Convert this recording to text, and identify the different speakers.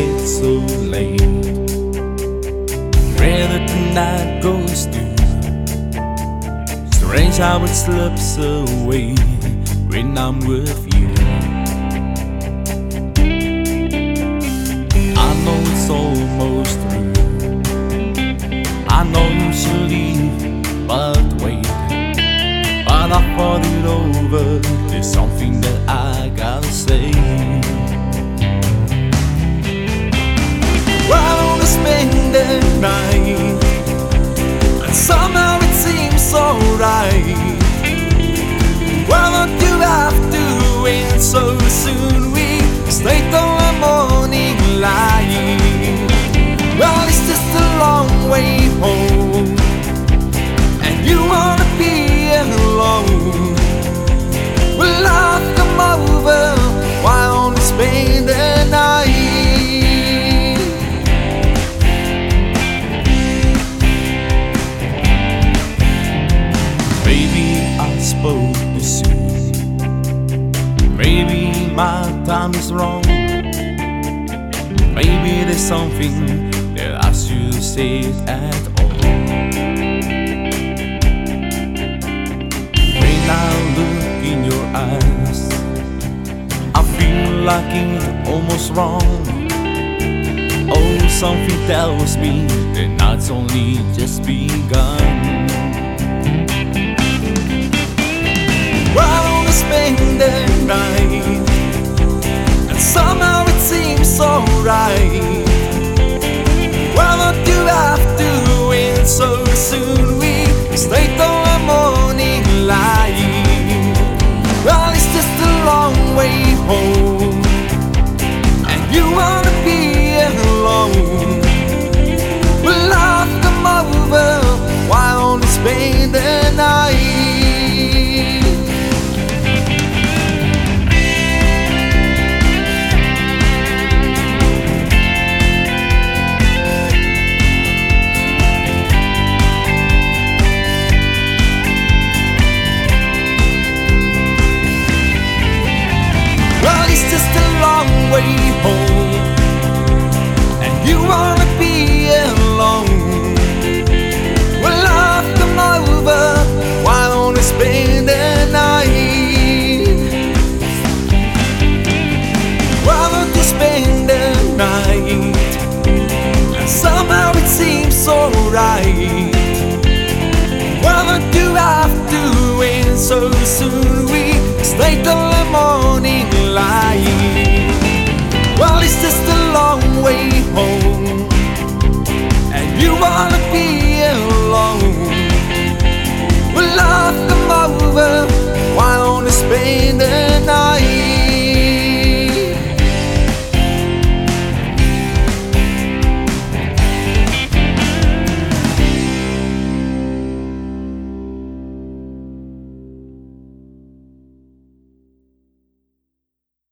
Speaker 1: it's so late. Where the night goes to. Strange how it slips away when I'm with you. I know it's almost through. I know you should leave, but wait. But I thought it over. There's something that I gotta say. Night? And somehow it seems so right. Why don't you have to end so spoke. Maybe my time is wrong. Maybe there's something that I should say at all. When I look in your eyes, I feel like it's almost wrong. Oh, something tells me the night's only just begun. Long way home, and you wanna be alone. Well, I've come over. Why don't we spend the night? Why don't you spend the night? And somehow it seems so right. Why don't you have to end so soon? We stay till the morning